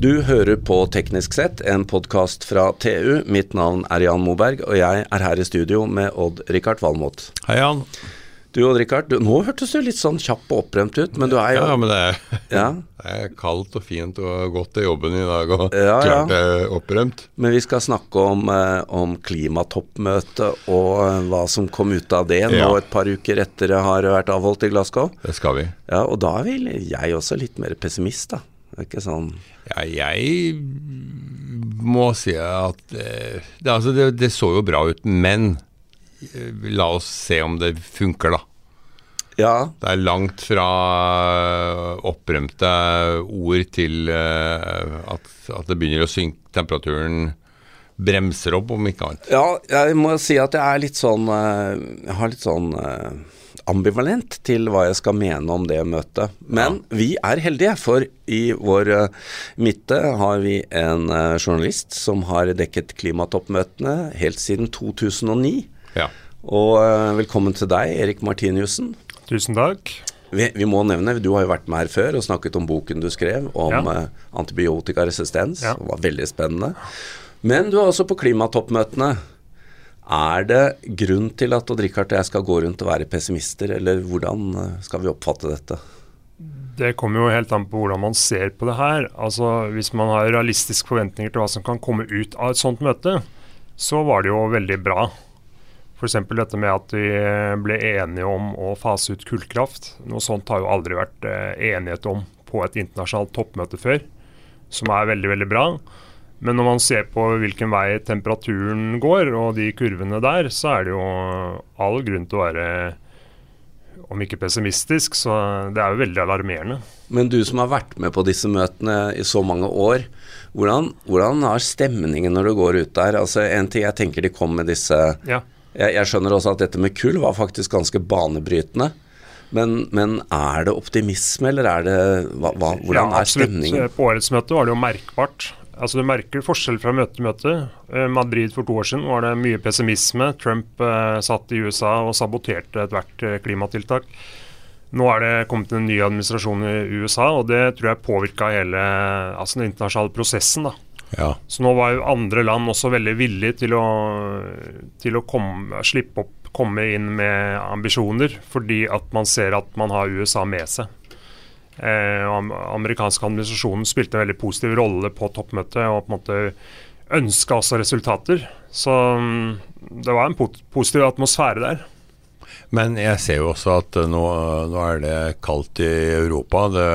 Du hører på Teknisk sett, en podkast fra TU. Mitt navn er Jan Moberg, og jeg er her i studio med Odd-Rikard Valmot. Hei, Jan. Du Odd-Rikard, nå hørtes du litt sånn kjapp og opprømt ut, men du er jo Ja, men det er, Ja, det er kaldt og fint og godt til jobben i dag, og Ja, klart det er opprømt. men vi skal snakke om, eh, om klimatoppmøtet og eh, hva som kom ut av det nå Ja. et par uker etter det har vært avholdt i Glasgow. Det skal vi. Ja, og da er vel jeg også litt mer pessimist, da. Det er ikke sånn Ja, jeg må si at eh, det, altså det, det så jo bra ut, men eh, la oss se om det funker, da. Ja, Det er langt fra eh, opprømte ord til at, at det begynner å synke. Temperaturen bremser opp, om ikke annet. Ja, jeg må si at jeg er litt sånn Jeg har litt sånn ambivalent til hva jeg skal mene om det møtet. Men vi er heldige, for i vår eh, midte har vi en eh, journalist som har dekket klimatoppmøtene helt siden 2009. Ja. Og eh, velkommen til deg, Erik Martiniussen. Tusen takk. Vi, vi må nevne, du har jo vært med her før og snakket om boken du skrev om Ja. antibiotikaresistens. Ja. Det var veldig spennende. Men du er også på klimatoppmøtene. Er det grunn til at Odd Rikard og jeg skal gå rundt og være pessimister, eller hvordan eh, skal vi oppfatte dette? Det kommer jo helt an på hvordan man ser på det her. Altså, Hvis man har realistiske forventninger til hva som kan komme ut av et sånt møte, så var det jo veldig bra. F.eks. dette med at vi ble enige om å fase ut kullkraft. Noe sånt har jo aldri vært eh, enighet om på et internasjonalt toppmøte før, som er veldig, veldig bra. Men når man ser på hvilken vei temperaturen går, og de kurvene der, så er det jo all grunn til å være om ikke pessimistisk, så det er jo veldig alarmerende. Men du som har vært med på disse møtene i så mange år, hvordan, hvordan har stemningen når du går ut der? Altså En ting jeg tenker de kom med disse Ja. Jeg, jeg skjønner også at dette med kull var faktisk ganske banebrytende. Men, men er det optimisme, eller er det hva, hva, Hvordan ja, er stemningen? På årets møte var det jo merkbart. Altså Du merker forskjell fra møte til møte. Eh, Madrid for to år siden var det mye pessimisme. Trump eh, satt i USA og saboterte ethvert eh, klimatiltak. Nå er det kommet en ny administrasjon i USA, og det tror jeg påvirka hele altså den internasjonale prosessen. da. ja. Så nå var jo andre land også veldig villige til å, til å komme, slippe opp, komme inn med ambisjoner, fordi at man ser at man har USA med seg. Eh, amerikanske administrasjonen spilte en veldig positiv rolle på toppmøtet og på en måte ønska også resultater. Så mm, det var en positiv atmosfære der. Men jeg ser jo også at eh, nå, nå er det kaldt i Europa. Det,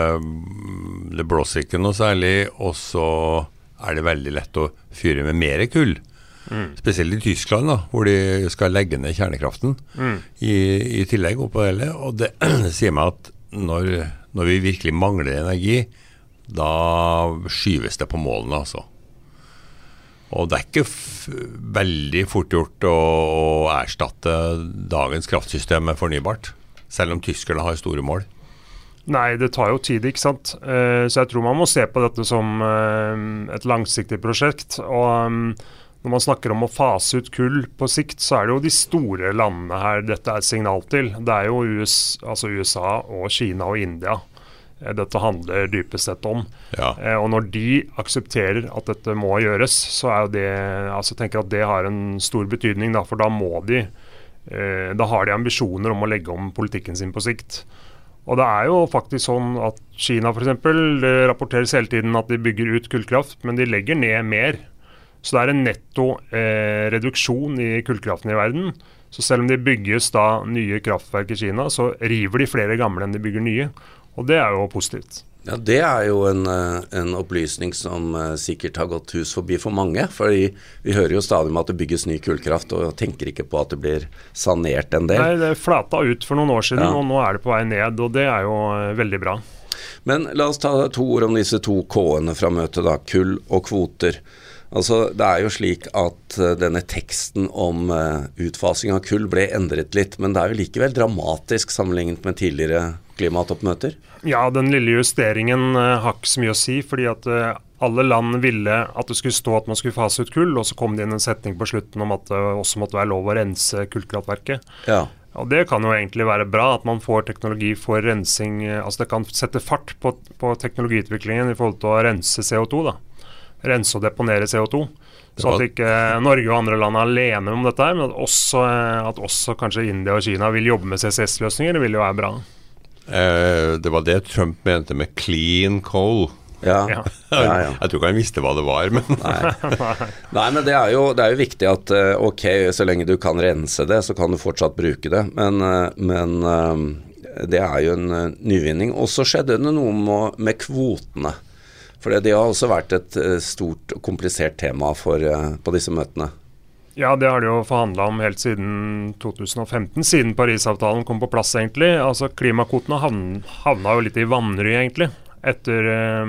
det blåser ikke noe særlig. Og så er det veldig lett å fyre med mer kull. Spesielt i Tyskland, da, hvor de skal legge ned kjernekraften i, i tillegg. oppå det. Og det, det sier meg at når, når vi virkelig mangler energi, da skyves det på målene, altså. Og det er ikke veldig fort gjort å, å erstatte dagens kraftsystem med fornybart. Selv om tyskerne har store mål. Nei, det tar jo tid, ikke sant. Eh, så jeg tror man må se på dette som eh, et langsiktig prosjekt. Og um, når man snakker om å fase ut kull på sikt, så er det jo de store landene her dette er et signal til. Det er jo US, altså USA og Kina og India eh, dette handler dypest sett om. Ja. Eh, og når de aksepterer at dette må gjøres, så er jo det altså tenker at det har en stor betydning. Da, for da må de eh, Da har de ambisjoner om å legge om politikken sin på sikt. Og det er jo faktisk sånn at Kina f.eks. Rapporteres hele tiden at de bygger ut kullkraft, men de legger ned mer. Så det er en netto eh, reduksjon i kullkraften i verden. Så selv om det bygges da nye kraftverk i Kina, så river de flere gamle enn de bygger nye. Og det er jo positivt. Ja, Det er jo en, eh, en opplysning som eh, sikkert har gått hus forbi for mange. for vi hører jo stadig om at det bygges ny kullkraft, og tenker ikke på at det blir sanert en del. Nei, det flata ut for noen år siden, Ja. og nå er det på vei ned. Og det er jo eh, veldig bra. Men la oss ta to ord om disse to K-ene fra møtet, da. Kull og kvoter. Altså, Det er jo slik at eh, denne teksten om eh, utfasing av kull ble endret litt, men det er jo likevel dramatisk sammenlignet med tidligere klimatoppmøter. Ja, den lille justeringen eh, har ikke så mye å si, fordi at alle land ville at det skulle stå at man skulle fase ut kull, og så kom det inn en setning på slutten om at det også måtte være lov å rense kullkraftverket. Ja. Og Det kan jo egentlig være bra at man får teknologi for rensing. altså Det kan sette fart på, på teknologiutviklingen i forhold til å rense CO2. da. Rense og deponere CO2. Så at ikke Norge og andre land er alene om dette, her, men at også, at også kanskje India og Kina vil jobbe med CCS-løsninger, det vil jo være bra. Eh, det var det Trump mente med clean coal. Ja. Ja. ja, ja. Jeg tror ikke han visste hva det var, men Nei. Nei, men det er, jo, det er jo viktig at eh, ok, så lenge du kan rense det, så kan du fortsatt bruke det. Men, eh, men eh, det er jo en nyvinning. Og så skjedde det noe med, med kvotene. For det har også vært et eh, stort og komplisert tema for, eh, på disse møtene. Ja, det har de jo forhandla om helt siden 2015, siden Parisavtalen kom på plass, egentlig. Altså Klimakvotene havna jo litt i vanry, egentlig, etter, eh,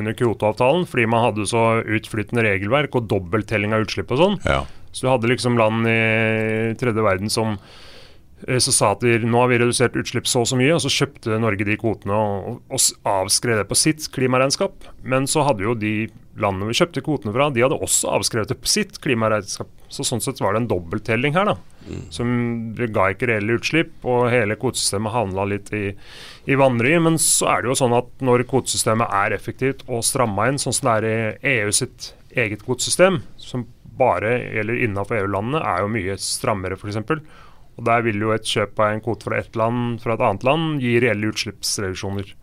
under Kyoto-avtalen. Fordi man hadde så utflytende regelverk og dobbelttelling av utslipp og sånn. ja. Så du hadde liksom land i tredje verden som eh, så sa at vi, nå har vi redusert utslipp så og så mye, og så kjøpte Norge de kvotene og, og avskrev det på sitt klimaregnskap. Men så hadde jo de landene vi kjøpte kvotene fra, de hadde også avskrevet det på sitt klimaregnskap. Så sånn sett var det en dobbelttelling her, da. Som ga ikke reelle utslipp, og hele kvotesystemet handla litt i, i vanry. Men så er det jo sånn at når kvotesystemet er effektivt og stramma inn, sånn som det er i EU sitt eget kvotesystem, som bare gjelder innenfor EU-landene, er jo mye strammere, f.eks. Og Der vil jo et kjøp av en kvote fra ett land fra et annet land gi reelle utslippsreduksjoner.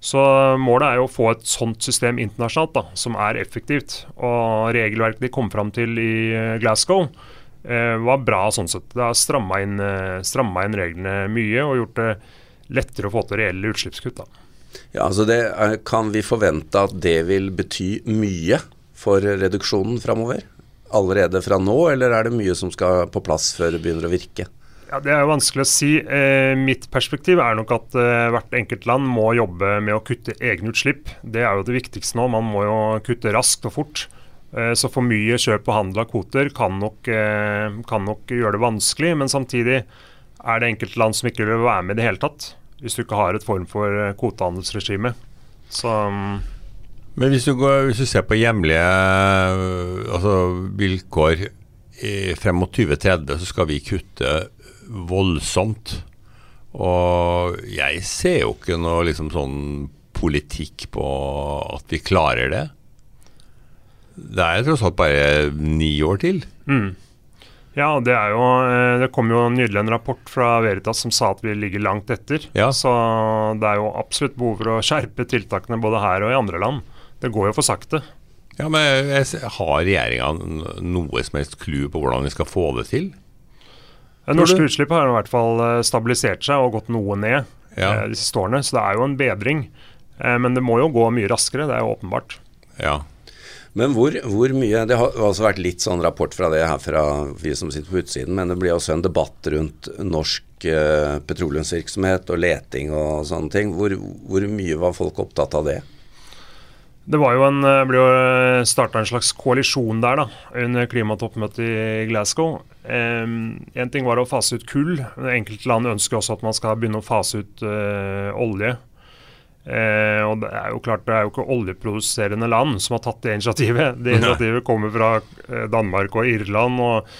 Så målet er jo å få et sånt system internasjonalt da, som er effektivt. Og regelverket de kom fram til i eh, Glasgow eh, var bra sånn sett. Det har stramma inn, eh, inn reglene mye og gjort det lettere å få til reelle utslippskutt. da. Ja, altså det er, Kan vi forvente at det vil bety mye for reduksjonen framover? Allerede fra nå, eller er det mye som skal på plass før det begynner å virke? Ja, Det er jo vanskelig å si. Eh, mitt perspektiv er nok at eh, hvert enkelt land må jobbe med å kutte egne utslipp. Det er jo det viktigste nå. Man må jo kutte raskt og fort. Eh, så for mye kjøp og handel av kvoter kan nok, eh, kan nok gjøre det vanskelig. Men samtidig er det enkelte land som ikke vil være med i det hele tatt. Hvis du ikke har et form for eh, kvotehandelsregime. Så mm, Men hvis du, går, hvis du ser på hjemlige øh, altså vilkår frem mot 2030, så skal vi kutte voldsomt. Og jeg ser jo ikke noe liksom sånn politikk på at vi klarer det. Det er tross alt bare ni år til. mm. Ja, det er jo eh, Det kom jo nylig en rapport fra Veritas som sa at vi ligger langt etter. Ja. Så det er jo absolutt behov for å skjerpe tiltakene både her og i andre land. Det går jo for sakte. Ja, men Har regjeringa noe som helst clou på hvordan vi skal få det til? Norske utslipp har i hvert fall eh, stabilisert seg og gått noe ned Ja. eh, de siste årene, så det er jo en bedring. Eh, Men det må jo gå mye raskere, det er jo åpenbart. Ja. Men hvor, hvor mye Det har også vært litt sånn rapport fra det her fra vi som sitter på utsiden, men det blir også en debatt rundt norsk eh, petroleumsvirksomhet og leting og sånne ting. Hvor, hvor mye var folk opptatt av det? Det var jo en, eh, ble jo starta en slags koalisjon der da, under klimatoppmøtet i Glasgow. Én ting var å fase ut kull. Enkelte land ønsker også at man skal begynne å fase ut uh, olje. Uh, og Det er jo klart det er jo ikke oljeproduserende land som har tatt det initiativet. Det initiativet kommer fra eh, Danmark og Irland. og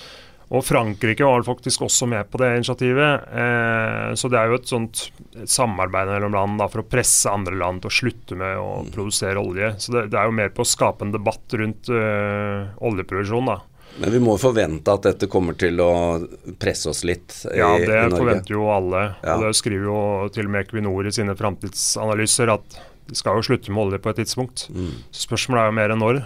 og Frankrike var faktisk også med på det initiativet. Eh, så det er jo et sånt samarbeid mellom land da, for å presse andre land til å slutte med å produsere olje. Så det, det er jo mer på å skape en debatt rundt øh, oljeproduksjon, da. Men vi må forvente at dette kommer til å presse oss litt i, Ja, det i Norge. forventer jo alle. Ja. Og det skriver jo til og med Equinor i sine framtidsanalyser at de skal jo slutte med olje på et tidspunkt. Mm. Så spørsmålet er jo mer enn når.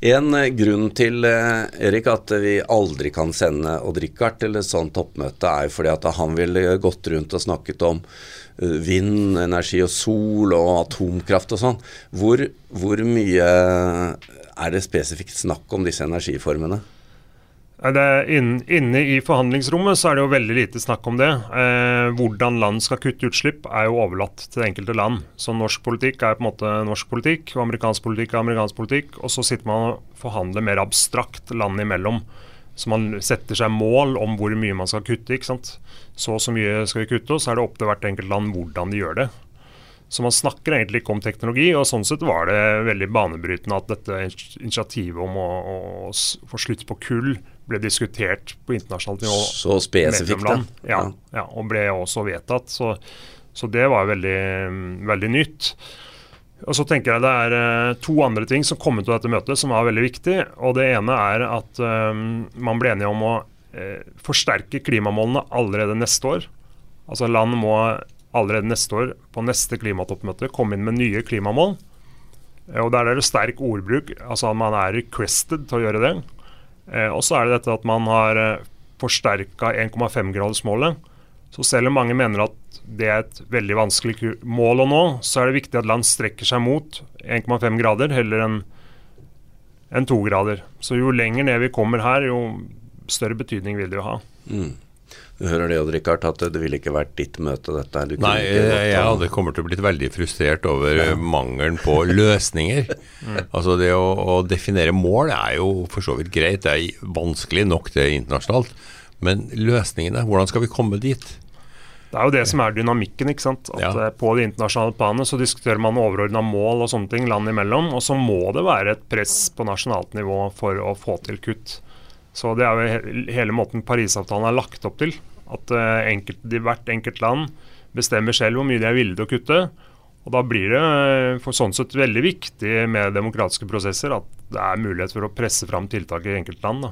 En eh, grunn til eh, Erik, at vi aldri kan sende Odd Rikard til et sånt toppmøte, er fordi at han ville gått rundt og snakket om eh, vind, energi og sol og atomkraft og sånn. Hvor, hvor mye er det spesifikt snakk om disse energiformene? Nei, Det er inn, inne i forhandlingsrommet så er det jo veldig lite snakk om det. Eh, hvordan land skal kutte utslipp er jo overlatt til det enkelte land. Så norsk politikk er på en måte norsk politikk, og amerikansk politikk er amerikansk politikk. Og så sitter man og forhandler mer abstrakt land imellom. Så man setter seg mål om hvor mye man skal kutte. ikke sant? Så og så mye skal vi kutte, og så er det opp til hvert enkelt land hvordan de gjør det. Så man snakker egentlig ikke om teknologi, og sånn sett var det veldig banebrytende at dette initiativet om å, å få slutt på kull ble diskutert på internasjonalt nivå. Så spesifikt, da. Ja, ja, og ble også vedtatt. Så, så det var veldig, veldig nytt. Og så tenker jeg Det er uh, to andre ting som kom ut av dette møtet som var veldig viktig. og Det ene er at um, man ble enige om å uh, forsterke klimamålene allerede neste år. Altså Land må allerede neste år, på neste klimatoppmøte, komme inn med nye klimamål. Og Der er det sterk ordbruk. altså Man er requested til å gjøre det. Og så er det dette at man har uh, forsterka 1,5-gradersmålet. Så selv om mange mener at det er et veldig vanskelig mål å nå, så er det viktig at land strekker seg mot 1,5 grader heller enn en 2 grader. Så jo lenger ned vi kommer her, jo større betydning vil det jo ha. Mm. Du hører det, Odd Rikard, at det ville ikke vært ditt møte, dette. Du Nei, jeg ja, hadde kommet til å blitt veldig frustrert over ja. mangelen på løsninger. mm. Altså Det å, å, definere mål er jo for så vidt greit, det er vanskelig nok det internasjonalt. Men løsningene, hvordan skal vi komme dit? Det er jo det som er dynamikken. ikke sant? At ja. Eh, på det internasjonale planet så diskuterer man overordna mål og sånne ting land imellom. Og så må det være et press på nasjonalt nivå for å få til kutt. Så det er jo hele måten Parisavtalen er lagt opp til. At uh, enkelt, hvert enkelt land bestemmer selv hvor mye de er villige til å kutte. Og Da blir det eh, for sånn sett veldig viktig med demokratiske prosesser at det er mulighet for å presse fram tiltak i enkeltland. da.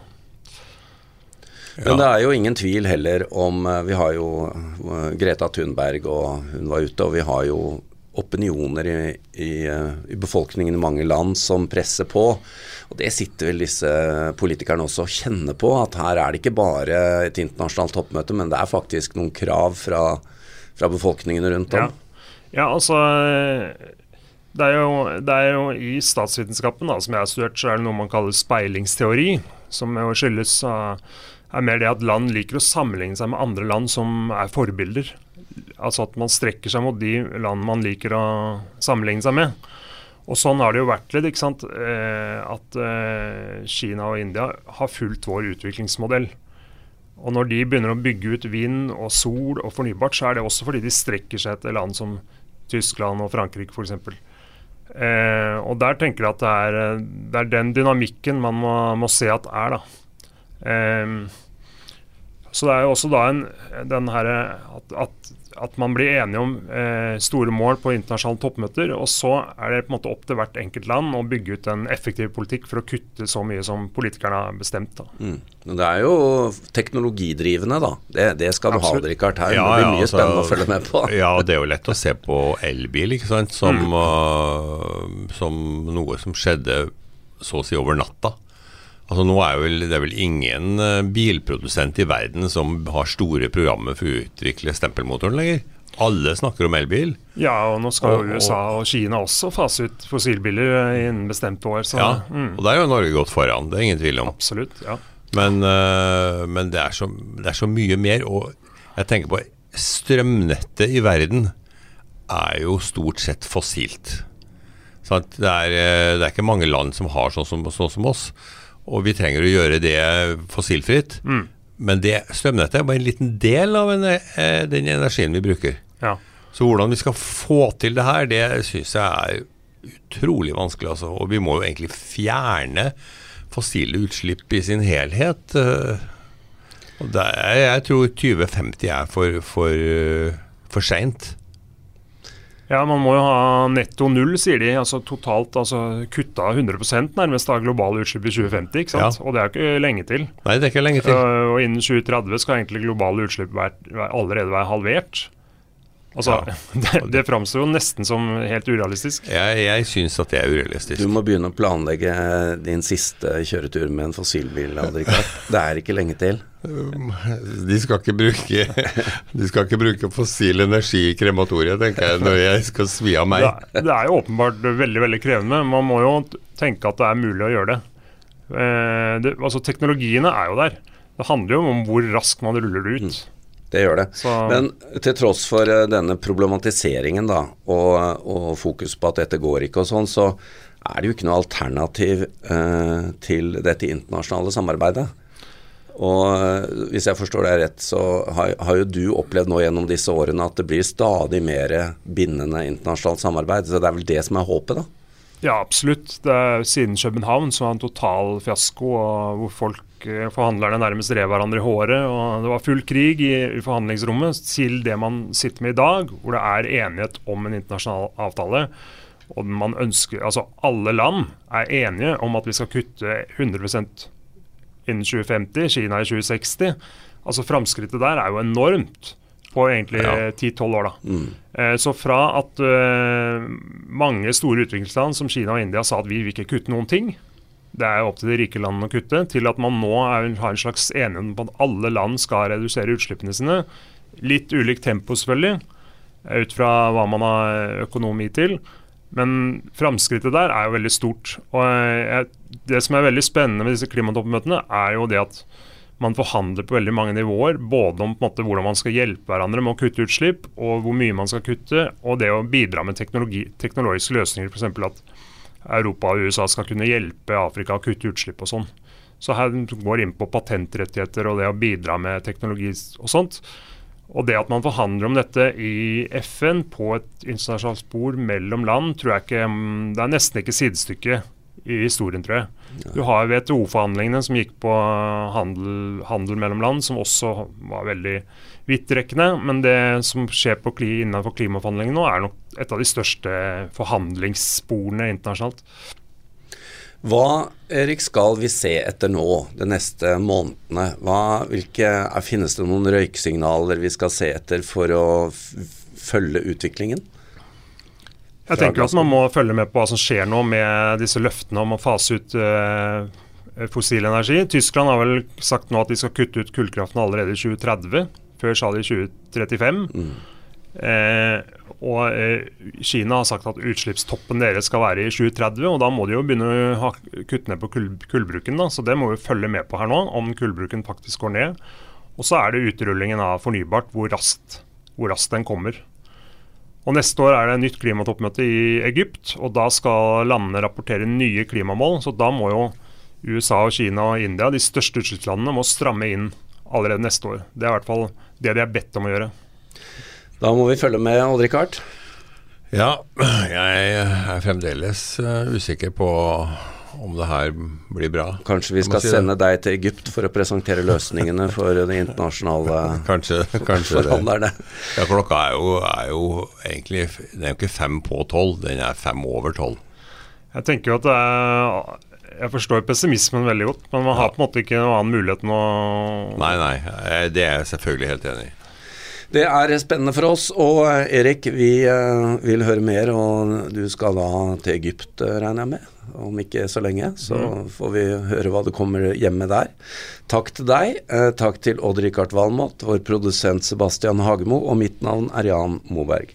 Men det er jo ingen tvil heller om eh, Vi har jo eh, Greta Thunberg, og hun var ute, og vi har jo opinioner i, i, eh, i, befolkningen i mange land som presser på. Og Det sitter vel disse politikerne også og kjenner på, at her er det ikke bare et internasjonalt toppmøte, men det er faktisk noen krav fra, fra befolkningen rundt om. Ja, ja altså det er, jo, det er, jo, I statsvitenskapen da, som jeg har studert, så er det noe man kaller speilingsteori, som jo skyldes av er mer det at land liker å sammenligne seg med andre land som er forbilder. Altså at man strekker seg mot de land man liker å sammenligne seg med. Og sånn har det jo vært litt. ikke sant? Eh, at eh, Kina og India har fulgt vår utviklingsmodell. Og når de begynner å bygge ut vind og sol og fornybart, så er det også fordi de strekker seg etter land som Tyskland og Frankrike f.eks. Eh, og der tenker jeg at det er, det er den dynamikken man må, må se at er, da. Um, så det er jo også da en, den her, at, at, at, man blir enige om eh, store mål på internasjonale toppmøter. Og så er det på en måte opp til hvert enkelt land å bygge ut en effektiv politikk for å kutte så mye som politikerne har bestemt. Mm. Men det er jo teknologidrivende, da. Det, det skal du Absolutt. ha, Rikard. Her ja, det blir mye ja, altså, spennende å følge med på. ja, det er jo lett å se på elbil ikke sant? Som, mm. uh, som noe som skjedde så å si over natta. Altså nå er vel, Det er vel ingen uh, bilprodusent i verden som har store programmer for å utvikle stempelmotoren lenger. Alle snakker om elbil. Ja, og nå skal jo USA og Kina også fase ut fossilbiler eh, innen bestemte år. Så, ja, mm. og der har jo Norge gått foran, det er ingen tvil om. Absolutt, ja. Men, uh, men det, er så, det, er så, mye mer. Og jeg tenker på strømnettet i verden er jo stort sett fossilt. Det, er, det, er, ikke mange land som har sånn som, sånn som oss og vi trenger å gjøre det fossilfritt. Mm. Men det, strømnettet er bare en liten del av en, eh, den energien vi bruker. Ja. Så hvordan vi skal få til det her, det syns jeg er utrolig vanskelig. Altså. Og vi må jo egentlig fjerne fossile utslipp i sin helhet. Eh. Og er, jeg tror 2050 er for, for, for seint. Ja, man må jo ha netto null, sier de. altså Totalt altså kutta 100% nærmest av globale utslipp i 2050. ikke sant? Ja. Og det er jo ikke lenge til. Nei, det er ikke lenge til. Uh, og innen 2030 skal egentlig globale utslipp være, allerede være halvert. Altså, ja. Det, det framstår jo nesten som helt urealistisk. Jeg, jeg syns at det er urealistisk. Du må begynne å planlegge din siste kjøretur med en fossilbil. Det er ikke lenge til. De skal ikke bruke De skal ikke bruke fossil energi i krematoriet, tenker jeg, når jeg skal svi av meg. Det, det er jo åpenbart veldig veldig krevende. Man må jo tenke at det er mulig å gjøre det. Eh, det altså Teknologiene er jo der. Det handler jo om hvor raskt man ruller det ut. Det gjør det. Så. Men til tross for eh, denne problematiseringen da, og, og, fokus på at dette går ikke og sånn, så er det jo ikke noe alternativ eh, til dette internasjonale samarbeidet. Og eh, hvis jeg forstår deg rett, så har, har, jo du opplevd nå gjennom disse årene at det blir stadig mer bindende internasjonalt samarbeid. Så det er vel det som er håpet, da? Ja, absolutt. Siden København så var en total fiasko, hvor folk forhandlerne nærmest rev hverandre i håret. og Det var full krig i, i forhandlingsrommet til det man sitter med i dag, hvor det er enighet om en internasjonal avtale. Og man ønsker, altså Alle land er enige om at vi skal kutte 100% innen 2050, Kina i 2060. Altså Framskrittet der er jo enormt på egentlig ja. 10-12 år. da. Mm. Eh, så fra at uh, mange store utviklingsland som Kina og India sa at vi vil ikke kutte noen ting, det er opp til de rike landene å kutte, til at man nå er, har en slags enighet på at alle land skal redusere utslippene sine. Litt ulikt tempo, selvfølgelig, ut fra hva man har økonomi til. Men framskrittet der er jo veldig stort. Og jeg, Det som er veldig spennende med disse klimatoppmøtene, er jo det at man forhandler på veldig mange nivåer. Både om måte, hvordan man skal hjelpe hverandre med å kutte utslipp, og hvor mye man skal kutte, og det å bidra med teknologiske løsninger. F.eks. at Europa og USA skal kunne hjelpe Afrika å kutte utslipp og sånn. Så her går inn på patentrettigheter og det å bidra med teknologi og sånt. Og det at man forhandler om dette i FN på et internasjonalt spor mellom land, tror jeg ikke mm, Det er nesten ikke sidestykke i historien, tror jeg. Du har WTO-forhandlingene som gikk på handel, handel, mellom land, som også var veldig vidtrekkende. Men det som skjer på, innenfor klimaforhandlingene nå, er nok et av de største forhandlingssporene internasjonalt. Hva Erik, skal vi se etter nå de neste månedene? Hva, hvilke, finnes det noen røyksignaler vi skal se etter for å følge utviklingen? Jeg tenker at man må følge med på hva som skjer nå med disse løftene om å fase ut uh, fossil energi. Tyskland har vel sagt nå at de skal kutte ut kullkraften allerede i 2030. Før sa de 2035. Mm. Eh, og eh, Kina har sagt at utslippstoppen deres skal være i 2030, og da må de jo begynne å kutte ned på kull, kullbruken. Så det må vi følge med på her nå, om kullbruken faktisk går ned. Og så er det utrullingen av fornybart, hvor raskt, hvor raskt den kommer. Og Neste år er det nytt klimatoppmøte i Egypt, og da skal landene rapportere nye klimamål. Så da må jo USA, og Kina og India, de største utslippslandene, må stramme inn allerede neste år. Det er i hvert fall det de er bedt om å gjøre. Da må vi følge med, Odd-Rikard. Ja, jeg er fremdeles uh, usikker på om det her blir bra. Kanskje vi skal si sende det. deg til Egypt for å presentere løsningene for de internasjonale kanskje, kanskje forhandlerne. Ja, klokka er jo, er jo, egentlig Den er jo ikke fem på tolv, den er fem over tolv. Jeg tenker jo at det er jeg forstår pessimismen veldig godt, men man har på en måte ikke noen annen mulighet enn å Nei, nei, det er jeg selvfølgelig helt enig i. Det er spennende for oss. Og Erik, vi uh, vil høre mer, og du skal da til Egypt, eh, regner jeg med? Om ikke så lenge. Så mm. får vi høre hva det kommer hjemme der. Takk til deg. Takk til Odd-Rikard Valmot, vår produsent Sebastian Hagemo, og mitt navn er Jan Moberg.